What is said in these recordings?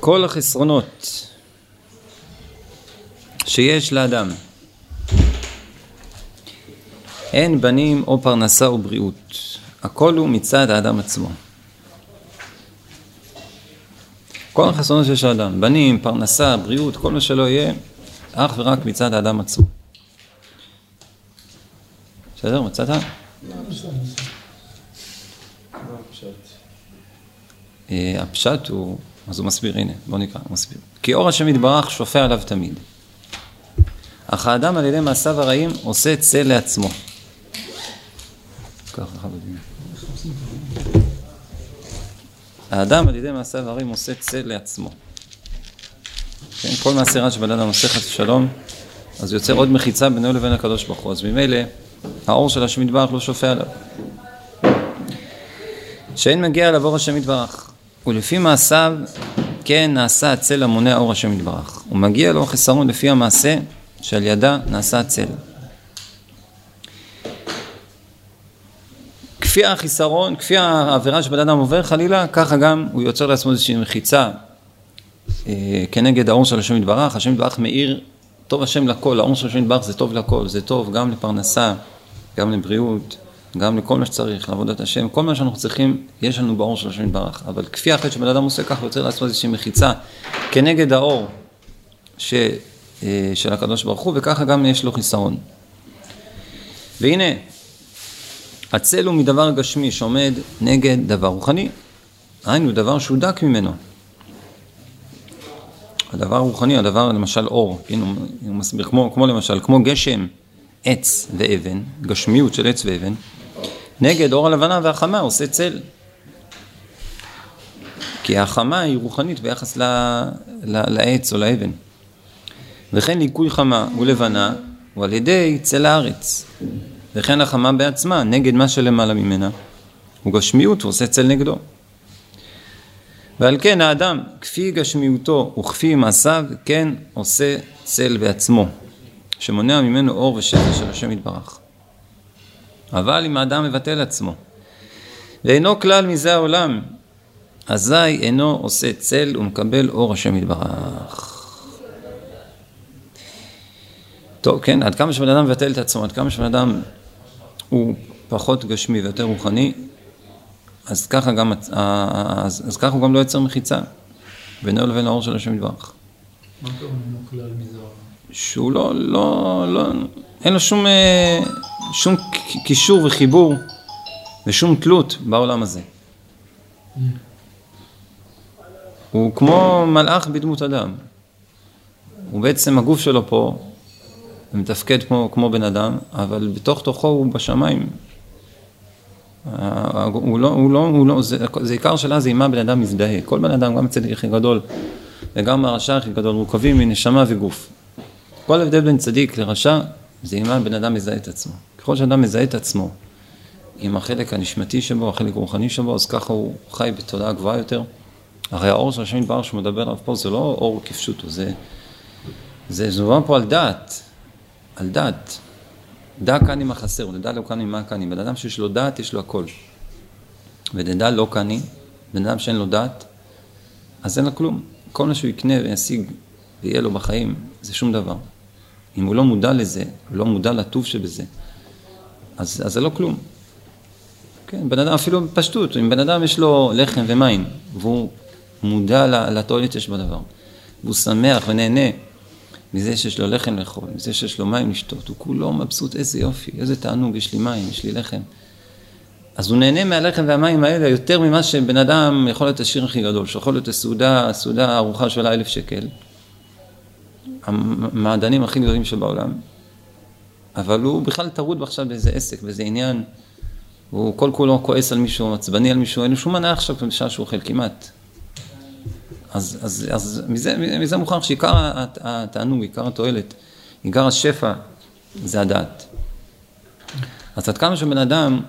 כל החסרונות שיש לאדם, אין בנים או פרנסה או בריאות, הכל הוא מצד האדם עצמו. כל החסרונות שיש לאדם, בנים, פרנסה, בריאות, כל מה שלא יהיה, אך ורק מצד האדם עצמו. בסדר? מצאת? הפשט הוא, אז הוא מסביר, הנה, בוא נקרא, הוא מסביר. כי אור השם יתברך שופע עליו תמיד. אך האדם על ידי מעשיו הרעים עושה צל לעצמו. האדם על ידי מעשיו הרעים עושה צל לעצמו. כן, כל מעשה רע שבן אדם עושה חס ושלום, אז יוצר עוד מחיצה בינו לבין הקדוש ברוך הוא. אז ממילא האור של השם יתברך לא שופע עליו. שאין מגיע אליו אור השם יתברך, ולפי מעשיו כן נעשה הצל המונע אור השם יתברך. הוא מגיע לו חיסרון לפי המעשה שעל ידה נעשה הצל. כפי החיסרון, כפי העבירה שבן אדם עובר חלילה, ככה גם הוא יוצר לעצמו איזושהי מחיצה אה, כנגד האור של השם יתברך. השם יתברך מאיר, טוב השם לכל, האור של השם יתברך זה טוב לכל, זה טוב גם לפרנסה, גם לבריאות, גם לכל מה שצריך, לעבודת השם, כל מה שאנחנו צריכים, יש לנו באור של השם יתברך. אבל כפי החטא שבן אדם עושה הוא יוצר לעצמו איזושהי מחיצה כנגד האור ש, אה, של הקדוש ברוך הוא, וככה גם יש לו חיסרון. והנה, הצל הוא מדבר גשמי שעומד נגד דבר רוחני. היינו, דבר שהוא דק ממנו. הדבר הרוחני, הדבר למשל אור, כן, הוא מסביר, כמו, כמו למשל, כמו גשם, עץ ואבן, גשמיות של עץ ואבן, נגד אור הלבנה והחמה עושה צל. כי החמה היא רוחנית ביחס ל, ל, לעץ או לאבן. וכן ליקוי חמה ולבנה הוא על ידי צל הארץ. וכן החמה בעצמה נגד מה שלמעלה ממנה. הוא גשמיות, הוא עושה צל נגדו. ועל כן האדם, כפי גשמיותו וכפי מעשיו, כן עושה צל בעצמו, שמונע ממנו אור ושפע של השם יתברך. אבל אם האדם מבטל עצמו, ואינו כלל מזה העולם, אזי אינו עושה צל ומקבל אור השם יתברך. טוב, כן, עד כמה שבן אדם מבטל את עצמו, עד כמה שבן אדם הוא פחות גשמי ויותר רוחני, אז ככה גם, אז, אז ככה הוא גם לא יוצר מחיצה בינו לבין האור של השם יתברך. מה הכוונה כלל מזה? שהוא לא, לא, לא, אין לו שום, אה, שום קישור וחיבור ושום תלות בעולם הזה. הוא כמו מלאך בדמות אדם. הוא בעצם, הגוף שלו פה, מתפקד כמו, כמו בן אדם, אבל בתוך תוכו הוא בשמיים. הוא לא, הוא לא, הוא לא, זה, זה עיקר שלה זה עם מה בן אדם מזדהה. כל בן אדם, גם הצדיק הכי גדול וגם הרשע הכי גדול, מורכבים מנשמה וגוף. כל ההבדל בין צדיק לרשע זה מה בן אדם מזהה את עצמו. ככל שאדם מזהה את עצמו עם החלק הנשמתי שבו, החלק הרוחני שבו, אז ככה הוא חי בתודעה גבוהה יותר. הרי האור של השם יתברך שהוא מדבר עליו פה זה לא אור כפשוטו, זה, זה, מדובר פה על דעת, על דעת. דע כאן עם החסר, ודע לא כאן עם מה כאן. בן אדם שיש לו דעת, יש לו הכל. ודע לא כאן, בן אדם שאין לו דעת, אז אין לו כלום. כל מה שהוא יקנה וישיג ויהיה לו בחיים, זה שום דבר. אם הוא לא מודע לזה, הוא לא מודע לטוב שבזה, אז, אז זה לא כלום. כן, בן אדם אפילו בפשטות, אם בן אדם יש לו לחם ומים, והוא מודע לתועלת שיש בדבר, והוא שמח ונהנה מזה שיש לו לחם לאכול, מזה שיש לו מים לשתות, הוא כולו מבסוט, איזה יופי, איזה תענוג, יש לי מים, יש לי לחם. אז הוא נהנה מהלחם והמים האלה יותר ממה שבן אדם יכול להיות השיר הכי גדול, שיכול להיות הסעודה, הסעודה ארוחה שעולה אלף שקל, המעדנים הכי גדולים שבעולם, אבל הוא בכלל טרוד עכשיו באיזה עסק, באיזה עניין, הוא כל כולו כועס על מישהו, עצבני על מישהו, אין לו שום מנה עכשיו בשעה שהוא אוכל, כמעט. אז, אז, אז מזה, מזה מוכרח שעיקר התענוג, עיקר התועלת, עיקר השפע, זה הדעת. אז עד כמה שבן אדם,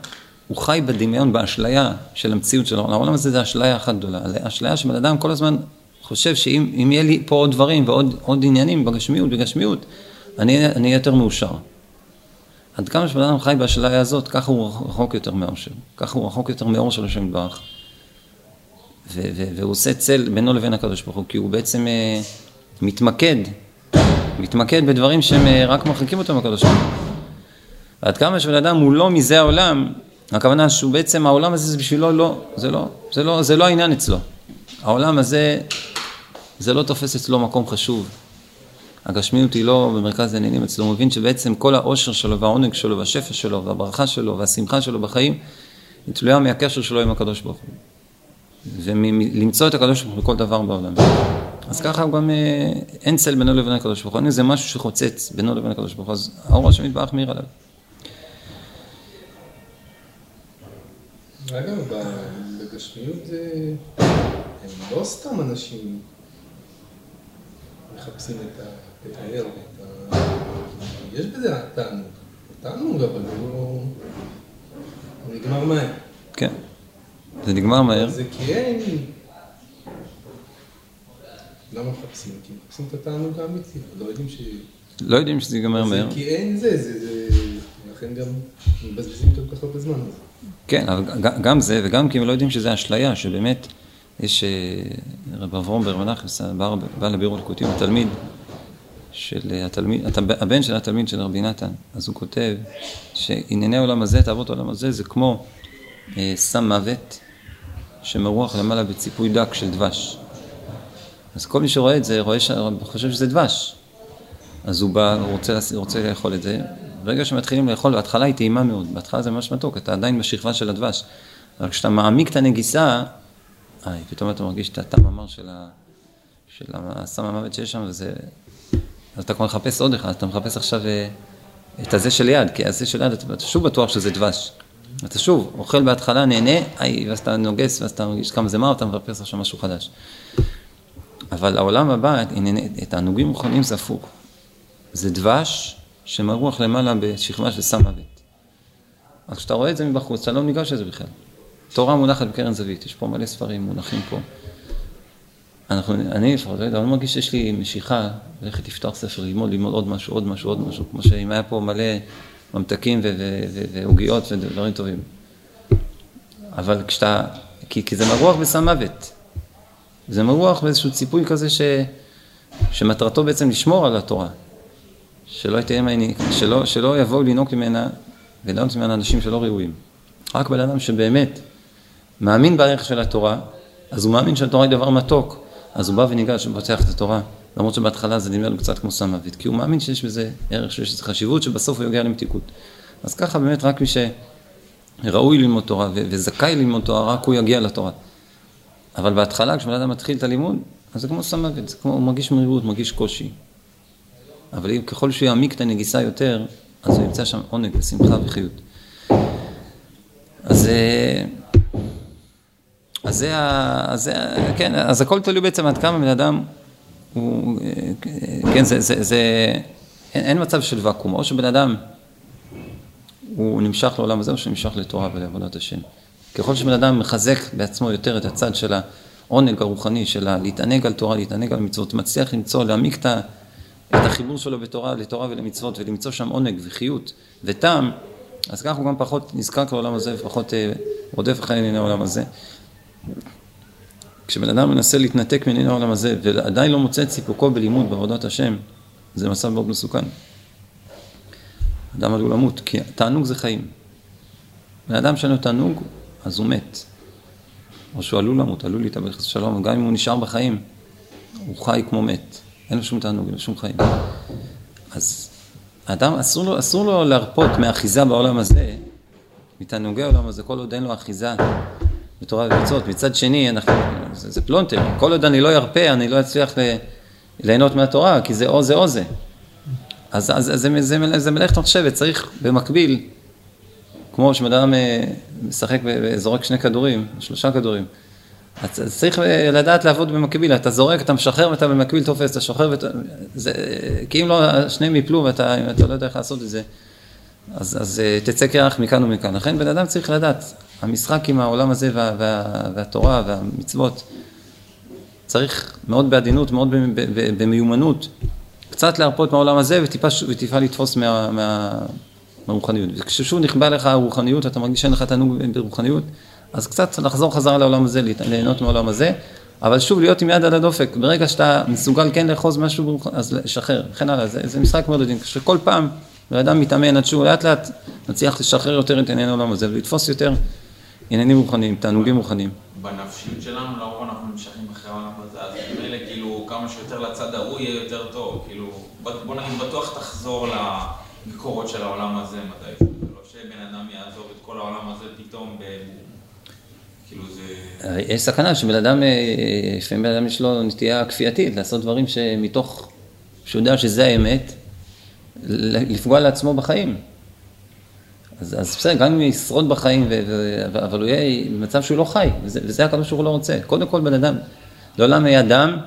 הוא חי בדמיון, באשליה של המציאות שלו, העולם הזה זה אשליה אחת גדולה, אשליה שבן אדם כל הזמן חושב שאם יהיה לי פה עוד דברים ועוד עניינים בגשמיות, בגשמיות, אני אהיה יותר מאושר. עד כמה שבן אדם חי באשליה הזאת, ככה הוא רחוק יותר מהאושר, ככה הוא רחוק יותר מאור של השם יתברך. והוא עושה צל בינו לבין הקדוש ברוך הוא, כי הוא בעצם אה, מתמקד, מתמקד בדברים שהם אה, רק מרחיקים אותו מהקדוש ברוך הוא. ועד כמה שבן אדם הוא לא מזה העולם, הכוונה שהוא בעצם, העולם הזה זה בשבילו לא, זה לא, זה לא, זה לא העניין אצלו. העולם הזה, זה לא תופס אצלו מקום חשוב. הגשמיות היא לא במרכז העניינים אצלו, הוא מבין שבעצם כל העושר שלו והעונג שלו והשפע שלו והברכה שלו והשמחה שלו בחיים היא תלויה מהקשר שלו עם הקדוש ברוך הוא. ולמצוא את הקדוש ברוך הוא בכל דבר בעולם. אז ככה הוא גם, אה, אין צל בינו לבין הקדוש ברוך הוא, אין איזה משהו שחוצץ בינו לבין הקדוש ברוך הוא, אז האור השם יתברך מאיר עליו. אגב, בגשמיות זה... הם לא סתם אנשים מחפשים את הער ואת ה... יש בזה תענוג. תענוג, אבל הוא לא... הוא נגמר מהר. כן, זה נגמר מהר. זה כי אין... למה מחפשים? כי מחפשים את התענוג האמיתי, לא יודעים ש... לא יודעים שזה ייגמר מהר. כי אין זה, זה, זה... לכן גם מבזבזים כל כך הרבה זמן. כן, אבל גם זה, וגם כי הם לא יודעים שזה אשליה, שבאמת יש אה, רב אברום בר מנחס, בעל הבירו לקוטי, הוא תלמיד של התלמיד, הבן של התלמיד של רבי נתן, אז הוא כותב שענייני העולם הזה, תאוות העולם הזה, זה כמו אה, סם מוות שמרוח למעלה בציפוי דק של דבש. אז כל מי שרואה את זה, רואה חושב שזה דבש. אז הוא בא, הוא רוצה, רוצה לאכול את זה. ברגע שמתחילים לאכול, בהתחלה היא טעימה מאוד, בהתחלה זה ממש מתוק, אתה עדיין בשכבה של הדבש. אבל כשאתה מעמיק את הנגיסה, איי, פתאום אתה מרגיש את הטעם המר של, ה, של הסם המוות שיש שם, וזה... אז אתה כבר מחפש עוד אחד, אתה מחפש עכשיו אה, את הזה שליד, כי הזה שליד, אתה שוב בטוח שזה דבש. אתה שוב אוכל בהתחלה, נהנה, איי, ואז אתה נוגס, ואז אתה מרגיש כמה זה מר, אתה מחפש עכשיו משהו חדש. אבל העולם הבא, את הענוגים רוחניים זה הפוך. זה דבש שמרוח למעלה בשכמה של סם מוות. אז כשאתה רואה את זה מבחוץ, אתה לא ניגש לזה בכלל. תורה מונחת בקרן זווית, יש פה מלא ספרים מונחים פה. אנחנו, אני לפחות, לא אני לא מרגיש שיש לי משיכה ללכת לפתוח ספר, ללמוד, ללמוד עוד משהו, עוד משהו, עוד משהו, כמו שאם היה פה מלא ממתקים ועוגיות ודברים טובים. אבל כשאתה, כי, כי זה מרוח בסם מוות. זה מרוח באיזשהו ציפוי כזה ש, שמטרתו בעצם לשמור על התורה. שלא, מעני, שלא, שלא יבואו לנהוג ממנה ולענות ממנה אנשים שלא ראויים. רק בן אדם שבאמת מאמין בערך של התורה, אז הוא מאמין שהתורה היא דבר מתוק, אז הוא בא וניגש ופותח את התורה, למרות שבהתחלה זה נראה לו קצת כמו סם מוות, כי הוא מאמין שיש בזה ערך, שיש בזה חשיבות, שבסוף הוא יגיע למתיקות. אז ככה באמת רק מי שראוי ללמוד תורה וזכאי ללמוד תורה, רק הוא יגיע לתורה. אבל בהתחלה, כשבן אדם מתחיל את הלימוד, אז זה כמו סם מוות, זה כמו, הוא מרגיש מרירות, מרגיש קושי. אבל אם, ככל שהוא יעמיק את הנגיסה יותר, אז הוא ימצא שם עונג ושמחה וחיות. אז, אה, אז זה, אז כן, אז הכל תלוי בעצם עד כמה בן אדם הוא, כן, זה, זה, זה, אין, אין מצב של ואקום, או שבן אדם הוא נמשך לעולם הזה, או שהוא נמשך לתורה ולעבודת השם. ככל שבן אדם מחזק בעצמו יותר את הצד של העונג הרוחני, של להתענג על תורה, להתענג על מצוות, מצליח למצוא, להעמיק את, את החיבור שלו בתורה, לתורה ולמצוות, ולמצוא שם עונג וחיות וטעם, אז ככה הוא גם פחות נזקק לעולם הזה ופחות אה, רודף אחרי ענייני העולם הזה. כשבן אדם מנסה להתנתק מענייני העולם הזה ועדיין לא מוצא את סיפוקו בלימוד בעבודת השם, זה מצב מאוד מסוכן. אדם עלול למות, כי תענוג זה חיים. בן אדם שאין לו תענוג, אז הוא מת. או שהוא עלול למות, עלול להתאבד חס ושלום, גם אם הוא נשאר בחיים, הוא חי כמו מת. אין לו שום תענוג, אין לו שום חיים. אז האדם, אסור לו, אסור לו להרפות מאחיזה בעולם הזה, מתענוגי העולם הזה, כל עוד אין לו אחיזה בתורה ומצוות. מצד שני, אנחנו, זה, זה פלונטר, כל עוד אני לא ארפה, אני לא אצליח ליהנות מהתורה, כי זה או זה או זה. אז, אז, אז זה, זה, זה מלאכת מחשבת, צריך במקביל, כמו שבן אה, משחק וזורק שני כדורים, שלושה כדורים, אז צריך אה, לדעת לעבוד במקביל, אתה זורק, אתה משחרר ואתה במקביל תופס, אתה שוחרר ואתה... זה, כי אם לא, שניהם יפלו ואתה אתה לא יודע איך לעשות את זה, אז, אז אה, תצא קרח מכאן ומכאן. לכן בן אדם צריך לדעת, המשחק עם העולם הזה וה, וה, והתורה והמצוות, צריך מאוד בעדינות, מאוד במיומנות, קצת להרפות מהעולם הזה וטיפה, וטיפה לתפוס מה, מה, מהרוחניות. וכששוב נכבה לך הרוחניות, אתה מרגיש שאין לך תענוג ברוחניות, אז קצת לחזור חזרה לעולם הזה, ליהנות מהעולם הזה, אבל שוב להיות עם יד על הדופק, ברגע שאתה מסוגל כן לאחוז משהו, אז לשחרר, וכן הלאה, זה, זה משחק מאוד עדין, שכל פעם בן אדם מתאמן עד שהוא לאט לאט מצליח לשחרר יותר את ענייני העולם הזה ולתפוס יותר עניינים רוחניים, תענוגים רוחניים. בנפשיות שלנו, לרוב אנחנו נמשכים אחרי העולם הזה, אז ממילא כאילו כמה שיותר לצד ההוא יהיה יותר טוב, כאילו בוא נגיד בטוח תחזור למקורות של העולם הזה מתישהו, לא שבן אדם יעזוב את כל העולם הזה פתאום ב... כאילו זה... יש סכנה שבן אדם, אה, לפעמים בן אדם יש לו נטייה כפייתית לעשות דברים שמתוך, שהוא יודע שזה האמת, לפגוע לעצמו בחיים. אז, אז בסדר, גם אם ישרוד בחיים, ו, ו, אבל הוא יהיה במצב שהוא לא חי, וזה, וזה הקדוש ברוך הוא לא רוצה. קודם כל בן אדם, לעולם יהיה אדם,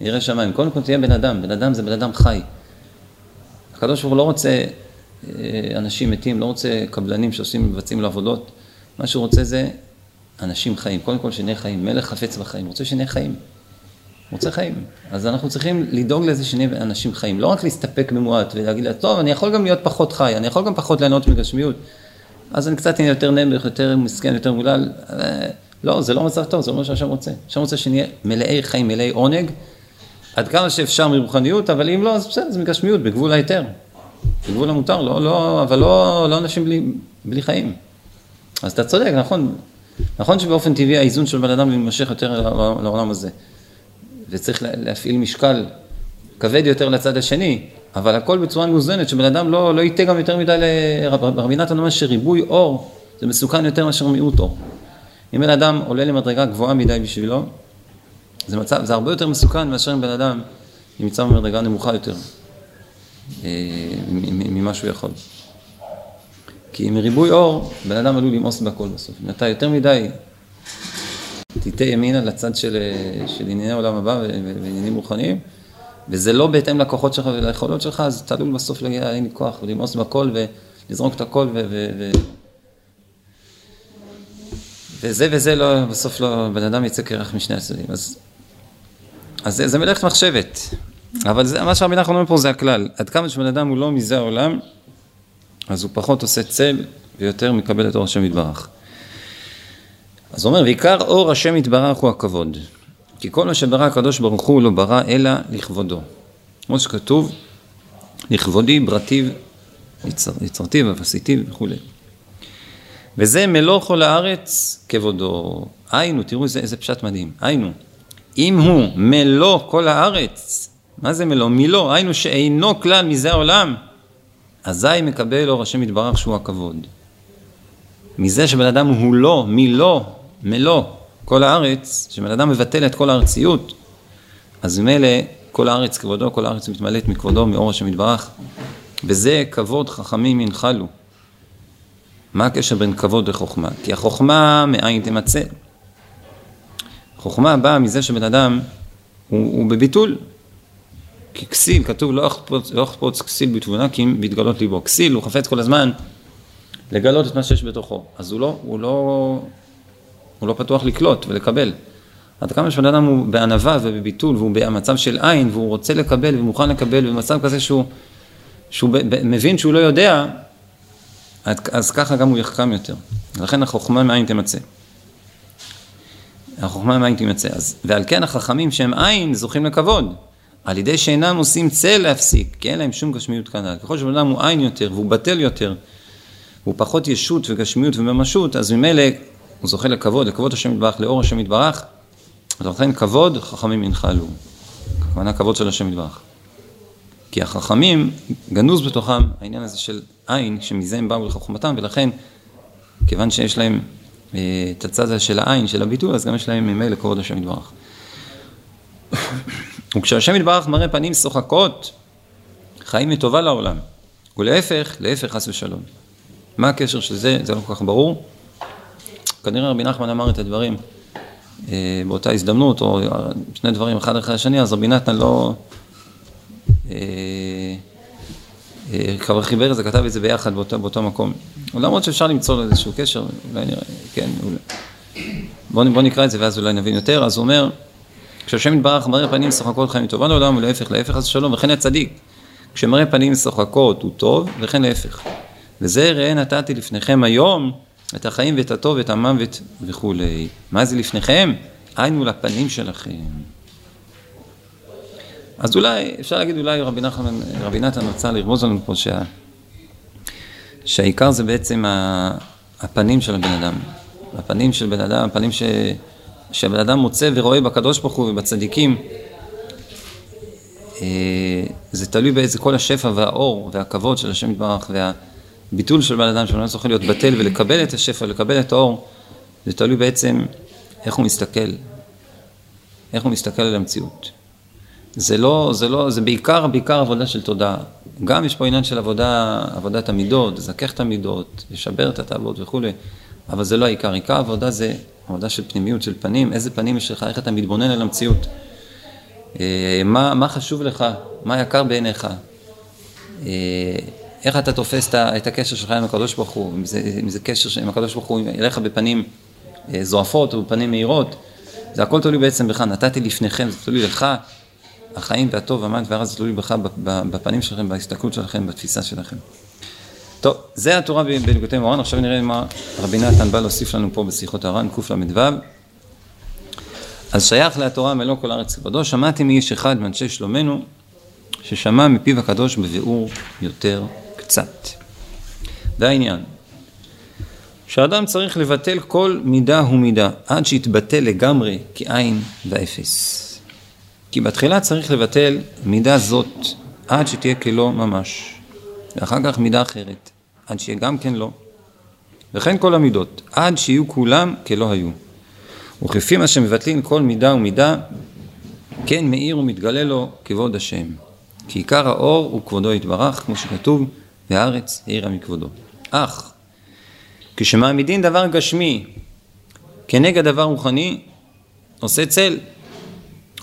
ירא שמיים. קודם כל תהיה בן אדם, בן אדם זה בן אדם חי. הקדוש ברוך הוא לא רוצה אה, אנשים מתים, לא רוצה קבלנים שעושים, מבצעים לו עבודות. מה שהוא רוצה זה אנשים חיים. קודם כל שנהיה חיים. מלך חפץ בחיים, רוצה שנהיה חיים. רוצה חיים. אז אנחנו צריכים לדאוג לזה שנהיה אנשים חיים. לא רק להסתפק במועט ולהגיד, טוב, אני יכול גם להיות פחות חי, אני יכול גם פחות ליהנות מגשמיות. אז אני קצת אהיה יותר נמך, יותר מסכן, יותר מולל. אה, לא, זה לא מצב טוב, זה לא מה שהשם רוצה. השם רוצה שנהיה מלאי חיים, מלאי עונג, עד כמה שאפשר מרוחניות, אבל אם לא, אז בסדר, זה מגשמיות, בגבול ההיתר. בגבול המותר, לא, לא, אבל לא, לא אנשים בלי, בלי חיים. אז אתה צודק, נכון. נכון שבאופן טבעי האיזון של בן אדם מתמשך יותר לעולם הזה. וצריך להפעיל משקל כבד יותר לצד השני, אבל הכל בצורה מאוזנת, שבן אדם לא, לא ייתה גם יותר מדי, רבי נתן אומר שריבוי אור זה מסוכן יותר מאשר מיעוט אור. אם בן אדם עולה למדרגה גבוהה מדי בשבילו, זה, מצב, זה הרבה יותר מסוכן מאשר אם בן אדם נמצא במדרגה נמוכה יותר אה, ממה שהוא יכול. כי מריבוי אור, בן אדם עלול למאוס בכל בסוף. אם אתה יותר מדי תיטה ימינה לצד של, של ענייני העולם הבא ועניינים רוחניים, וזה לא בהתאם לכוחות שלך וליכולות שלך, אז אתה עלול בסוף להגיע, אין לי כוח, ולמאוס בכל ולזרוק את הכל, ו, ו, ו, וזה וזה לא, בסוף לא, בן אדם יצא קרח משני הצדדים. אז, אז זה, זה מלאכת מחשבת, אבל זה, מה שרבי נחמן אומר פה זה הכלל. עד כמה שבן אדם הוא לא מזה העולם, אז הוא פחות עושה צל ויותר מקבל את אור השם יתברך. אז הוא אומר, ועיקר אור השם יתברך הוא הכבוד. כי כל מה שברא הקדוש ברוך הוא לא ברא אלא לכבודו. כמו שכתוב, לכבודי ברטיב יצר, יצרתיו ועשיתיו וכולי. וזה מלוא כל הארץ כבודו. היינו, תראו איזה, איזה פשט מדהים. היינו, אם הוא מלוא כל הארץ, מה זה מלוא? מלוא, היינו שאינו כלל מזה העולם, אזי מקבל אור השם יתברך שהוא הכבוד. מזה שבן אדם הוא לא, מלוא, מלוא כל הארץ, שבן אדם מבטל את כל הארציות, אז ממילא כל הארץ כבודו, כל הארץ מתמלאת מכבודו, מאור השם יתברך, וזה כבוד חכמים ינחלו. מה הקשר בין כבוד לחוכמה? כי החוכמה מאין תמצא. חוכמה באה מזה שבן אדם הוא, הוא בביטול. כי כסיל, כתוב לא יחפוץ, לא יחפוץ כסיל בתבונה כי אם בהתגלות ליבו. כסיל הוא חפץ כל הזמן לגלות את מה שיש בתוכו. אז הוא לא, הוא לא, הוא לא פתוח לקלוט ולקבל. עד כמה שבן אדם הוא בענווה ובביטול והוא במצב של עין והוא רוצה לקבל ומוכן לקבל במצב כזה שהוא, שהוא ב, ב, מבין שהוא לא יודע, אז, אז ככה גם הוא יחכם יותר. לכן החוכמה מאין תמצא. החוכמה מאין תמצא. אז, ועל כן החכמים שהם עין זוכים לכבוד. על ידי שאינם עושים צל להפסיק, כי אין להם שום גשמיות כנ"ל. ככל שבן אדם הוא עין יותר והוא בטל יותר, והוא פחות ישות וגשמיות וממשות, אז ממילא הוא זוכה לכבוד, לכבוד השם יתברך, לאור השם יתברך, אז לכן כבוד חכמים ינחלו. הכוונה כבוד של השם יתברך. כי החכמים, גנוז בתוכם העניין הזה של עין, שמזה הם באו לחוכמתם, ולכן, כיוון שיש להם אה, את הצד הזה של העין, של הביטול, אז גם יש להם ממילא לכבוד השם יתברך. וכשהשם יתברך מראה פנים שוחקות, חיים מטובה לעולם. ולהפך, להפך חס ושלום. מה הקשר של זה? זה לא כל כך ברור. כנראה רבי נחמן אמר את הדברים אה, באותה הזדמנות, או שני דברים אחד אחרי השני, אז רבי נתן לא... אה, אה, כבר חיבר את זה, כתב את זה ביחד באותו, באותו מקום. למרות שאפשר למצוא איזשהו קשר, אולי נראה, כן, אולי. בואו בוא נקרא את זה ואז אולי נבין יותר. אז הוא אומר, כשהשם יתברך מראה פנים שוחקות חיים טובה לעולם ולהפך, להפך אז שלום, וכן הצדיק. כשמראה פנים שוחקות הוא טוב, וכן להפך. וזה ראה נתתי לפניכם היום את החיים ואת הטוב ואת המוות וכולי. מה זה לפניכם? היינו לפנים שלכם. אז אולי, אפשר להגיד אולי רבי נחמן, רבי נתן רצה לרמוז לנו פה שה, שהעיקר זה בעצם הפנים של הבן אדם. הפנים של בן אדם, הפנים ש, שהבן אדם מוצא ורואה בקדוש ברוך הוא ובצדיקים. אה, זה תלוי באיזה כל השפע והאור והכבוד של השם יתברך והביטול של בן אדם, אדם צריך להיות בטל ולקבל את השפע, לקבל את האור, זה תלוי בעצם איך הוא מסתכל, איך הוא מסתכל על המציאות. זה לא, זה לא, זה בעיקר, בעיקר עבודה של תודעה. גם יש פה עניין של עבודה, עבודת המידות, לזכך את המידות, לשבר את התאוות וכולי, אבל זה לא העיקר. עיקר העבודה זה עבודה של פנימיות, של פנים, איזה פנים יש לך, איך אתה מתבונן על המציאות. אה, מה, מה חשוב לך, מה יקר בעיניך, אה, איך אתה תופס את הקשר שלך עם הקדוש ברוך הוא, אם זה, אם זה קשר עם הקדוש ברוך הוא אליך בפנים אה, זועפות או בפנים מהירות, זה הכל תלוי בעצם בך, נתתי לפניכם, זה תלוי לך, החיים והטוב והמוות והרע זה תלוי בך, בפנים שלכם, בהסתכלות שלכם, בתפיסה שלכם. טוב, זה התורה בליקוטי מורן, עכשיו נראה מה רבי נתן בא להוסיף לנו פה בשיחות הר"ן, קל"ו. אז שייך להתורה מלוא כל הארץ כבודו, שמעתי מאיש אחד מאנשי שלומנו, ששמע מפיו הקדוש בביאור יותר קצת. זה העניין. שאדם צריך לבטל כל מידה ומידה, עד שיתבטל לגמרי כעין ואפס. כי בתחילה צריך לבטל מידה זאת עד שתהיה כלא ממש, ואחר כך מידה אחרת, עד שיהיה גם כן לא. וכן כל המידות, עד שיהיו כולם כלא היו. וכפי מה שמבטלים כל מידה ומידה, כן מאיר ומתגלה לו כבוד השם. כי עיקר האור הוא כבודו יתברך, כמו שכתוב, והארץ האירה מכבודו. אך, כשמעמידים דבר גשמי כנגד דבר רוחני, עושה צל.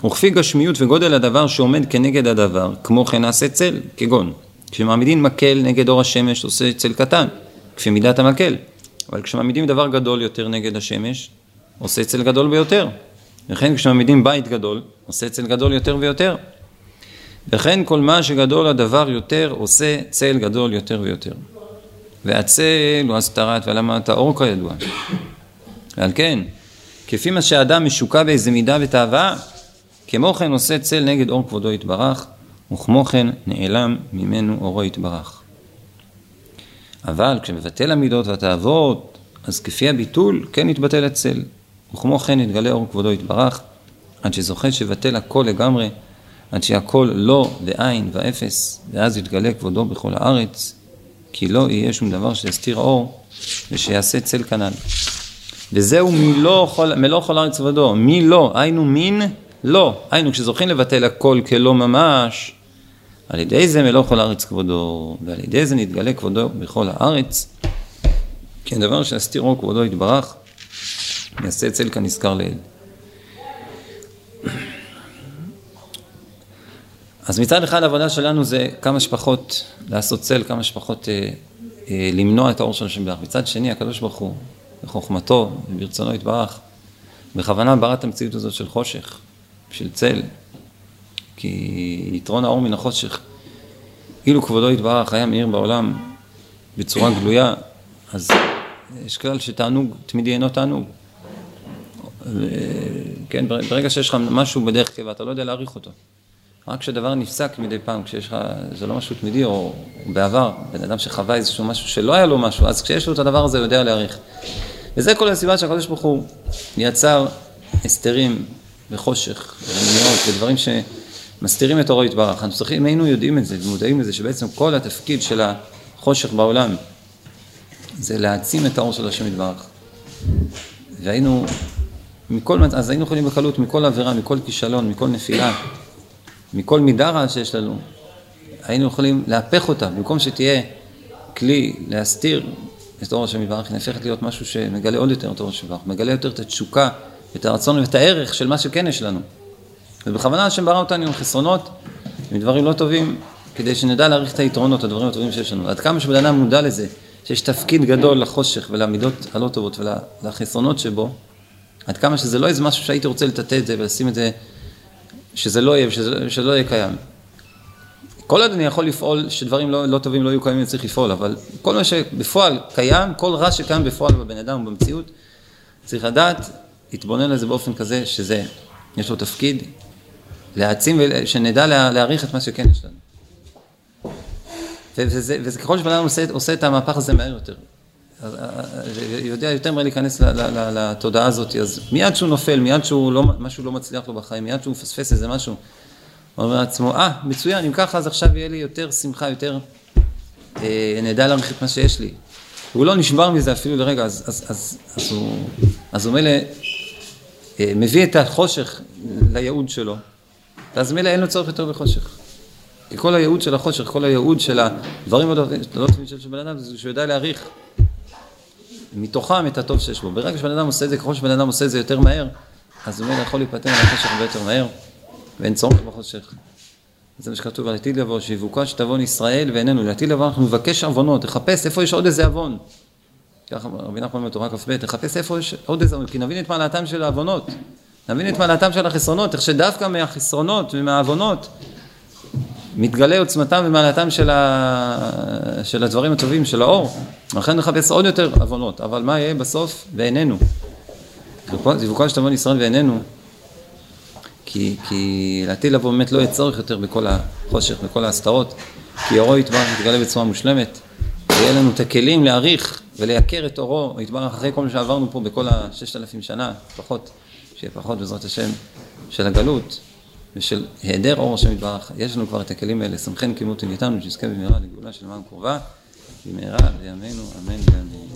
וכפי גשמיות וגודל הדבר שעומד כנגד הדבר, כמו כן נעשה צל, כגון כשמעמידים מקל נגד אור השמש עושה צל קטן, כפי מידת המקל, אבל כשמעמידים דבר גדול יותר נגד השמש, עושה צל גדול ביותר. וכן כשמעמידים בית גדול, עושה צל גדול יותר ויותר. וכן כל מה שגדול הדבר יותר, עושה צל גדול יותר ויותר. והצל הוא הסתרת והלמת האור כידוע. ועל כן, כפי מה שאדם משוקע באיזה מידה ותאווה, כמו כן עושה צל נגד אור כבודו יתברך, וכמו כן נעלם ממנו אורו יתברך. אבל כשמבטל המידות והתאוות, אז כפי הביטול כן יתבטל הצל, וכמו כן יתגלה אור כבודו יתברך, עד שזוכה שבטל הכל לגמרי, עד שהכל לא ואין ואפס, ואז יתגלה כבודו בכל הארץ, כי לא יהיה שום דבר שיסתיר האור, ושיעשה צל כנ"ל. וזהו מלוא כל הארץ כבודו, מי לא, היינו מין? לא, היינו כשזוכים לבטל הכל כלא ממש, על ידי זה מלוא כל הארץ כבודו, ועל ידי זה נתגלה כבודו בכל הארץ, כי הדבר שיסתירו כבודו יתברך, יעשה צל כנזכר לעיל. אז מצד אחד העבודה שלנו זה כמה שפחות לעשות צל, כמה שפחות אה, אה, למנוע את האור של השם ברך. מצד שני, הקדוש ברוך הוא, בחוכמתו וברצונו יתברך, בכוונה ברא את המציאות הזאת של חושך. של צל, כי יתרון האור מן החושך. אילו כבודו יתברך היה מאיר בעולם בצורה גלויה, אז יש כלל שתענוג תמידי אינו תענוג. כן, ברגע שיש לך משהו בדרך קבע, אתה לא יודע להעריך אותו. רק כשדבר נפסק מדי פעם, כשיש לך, זה לא משהו תמידי, או בעבר, בן אדם שחווה איזשהו משהו שלא היה לו משהו, אז כשיש לו את הדבר הזה, הוא יודע להעריך. וזה כל הסיבה שהקדוש ברוך הוא יצר הסתרים וחושך, ומניעות, ודברים שמסתירים את אורו יתברך. אנחנו צריכים, היינו יודעים את זה, ומודעים לזה, שבעצם כל התפקיד של החושך בעולם זה להעצים את האור של השם יתברך. והיינו, מכל, אז היינו יכולים בקלות מכל עבירה, מכל כישלון, מכל נפילה, מכל מידה רעה שיש לנו, היינו יכולים להפך אותה, במקום שתהיה כלי להסתיר את אור השם יתברך, היא נהפכת להיות משהו שמגלה עוד יותר את אור השם יתברך, מגלה יותר את התשוקה את הרצון ואת הערך של מה שכן יש לנו. ובכוונה השם ברא אותנו עם חסרונות, עם דברים לא טובים, כדי שנדע להעריך את היתרונות, הדברים הטובים שיש לנו. עד כמה שבן אדם מודע לזה, שיש תפקיד גדול לחושך ולמידות הלא טובות ולחסרונות שבו, עד כמה שזה לא איזה משהו שהייתי רוצה לטאטא את זה ולשים את זה, שזה לא יהיה, שזה, שזה לא יהיה קיים. כל עוד אני יכול לפעול, שדברים לא, לא טובים לא יהיו קיימים, אני צריך לפעול, אבל כל מה שבפועל קיים, כל רע שקיים בפועל בבן אדם ובמציאות, צריך לדעת, להתבונן לזה באופן כזה, שזה, יש לו תפקיד, להעצים, שנדע להעריך את מה שכן יש לנו. וזה, וזה ככל שבן אדם עושה, עושה את המהפך הזה מהר יותר, יודע יותר מהר להיכנס לתודעה הזאת, אז מיד שהוא נופל, מיד שהוא לא, משהו לא מצליח לו בחיים, מיד שהוא מפספס איזה משהו, הוא אומר לעצמו, אה, ah, מצוין, אם ככה אז עכשיו יהיה לי יותר שמחה, יותר אה, נדע להעריך את מה שיש לי. הוא לא נשבר מזה אפילו לרגע, אז, אז, אז, אז הוא, אז הוא מילא אה, מביא את החושך לייעוד שלו, ואז מילא אין לו צורך יותר בחושך. כי כל הייעוד של החושך, כל הייעוד של הדברים הלא טובים של בן אדם, זה שהוא יודע להעריך מתוכם את הטוב שיש בו. ברגע שבן אדם עושה את זה, ככל שבן אדם עושה את זה יותר מהר, אז הוא יכול להיפטר מהחושך הרבה יותר מהר, ואין צורך בחושך. זה מה שכתוב על עתיד לבוא, שיבוקה שתבון ישראל ואיננו. לעתיד לבוא אנחנו נבקש עוונות, לחפש איפה יש עוד איזה עוון. ככה רבי נחמן בתורה כ"ב, לחפש איפה יש עוד איזה עוון, כי נבין את מעלתם של העוונות. נבין את מעלתם של החסרונות, איך שדווקא מהחסרונות ומהעוונות מתגלה עוצמתם ומעלתם של, ה... של הדברים הטובים, של האור. לכן נחפש עוד יותר עוונות, אבל מה יהיה בסוף? ואיננו. זיווקו של תבון ישראל ואיננו. כי, כי לעתיד לבוא באמת לא יהיה צורך יותר בכל החושך, בכל ההסתרות, כי אורו יתברך יתגלה בצורה מושלמת, ויהיה לנו את הכלים להעריך ולייקר את אורו, יתברך אחרי כל מה שעברנו פה בכל הששת אלפים שנה, פחות, שיהיה פחות בעזרת השם, של הגלות. ושל היעדר אור השם יתברך, יש לנו כבר את הכלים האלה, סמכן כמות איתנו, שנזכה במהרה לגאולה של מעם קרובה, במהרה לימינו, אמן ואמן.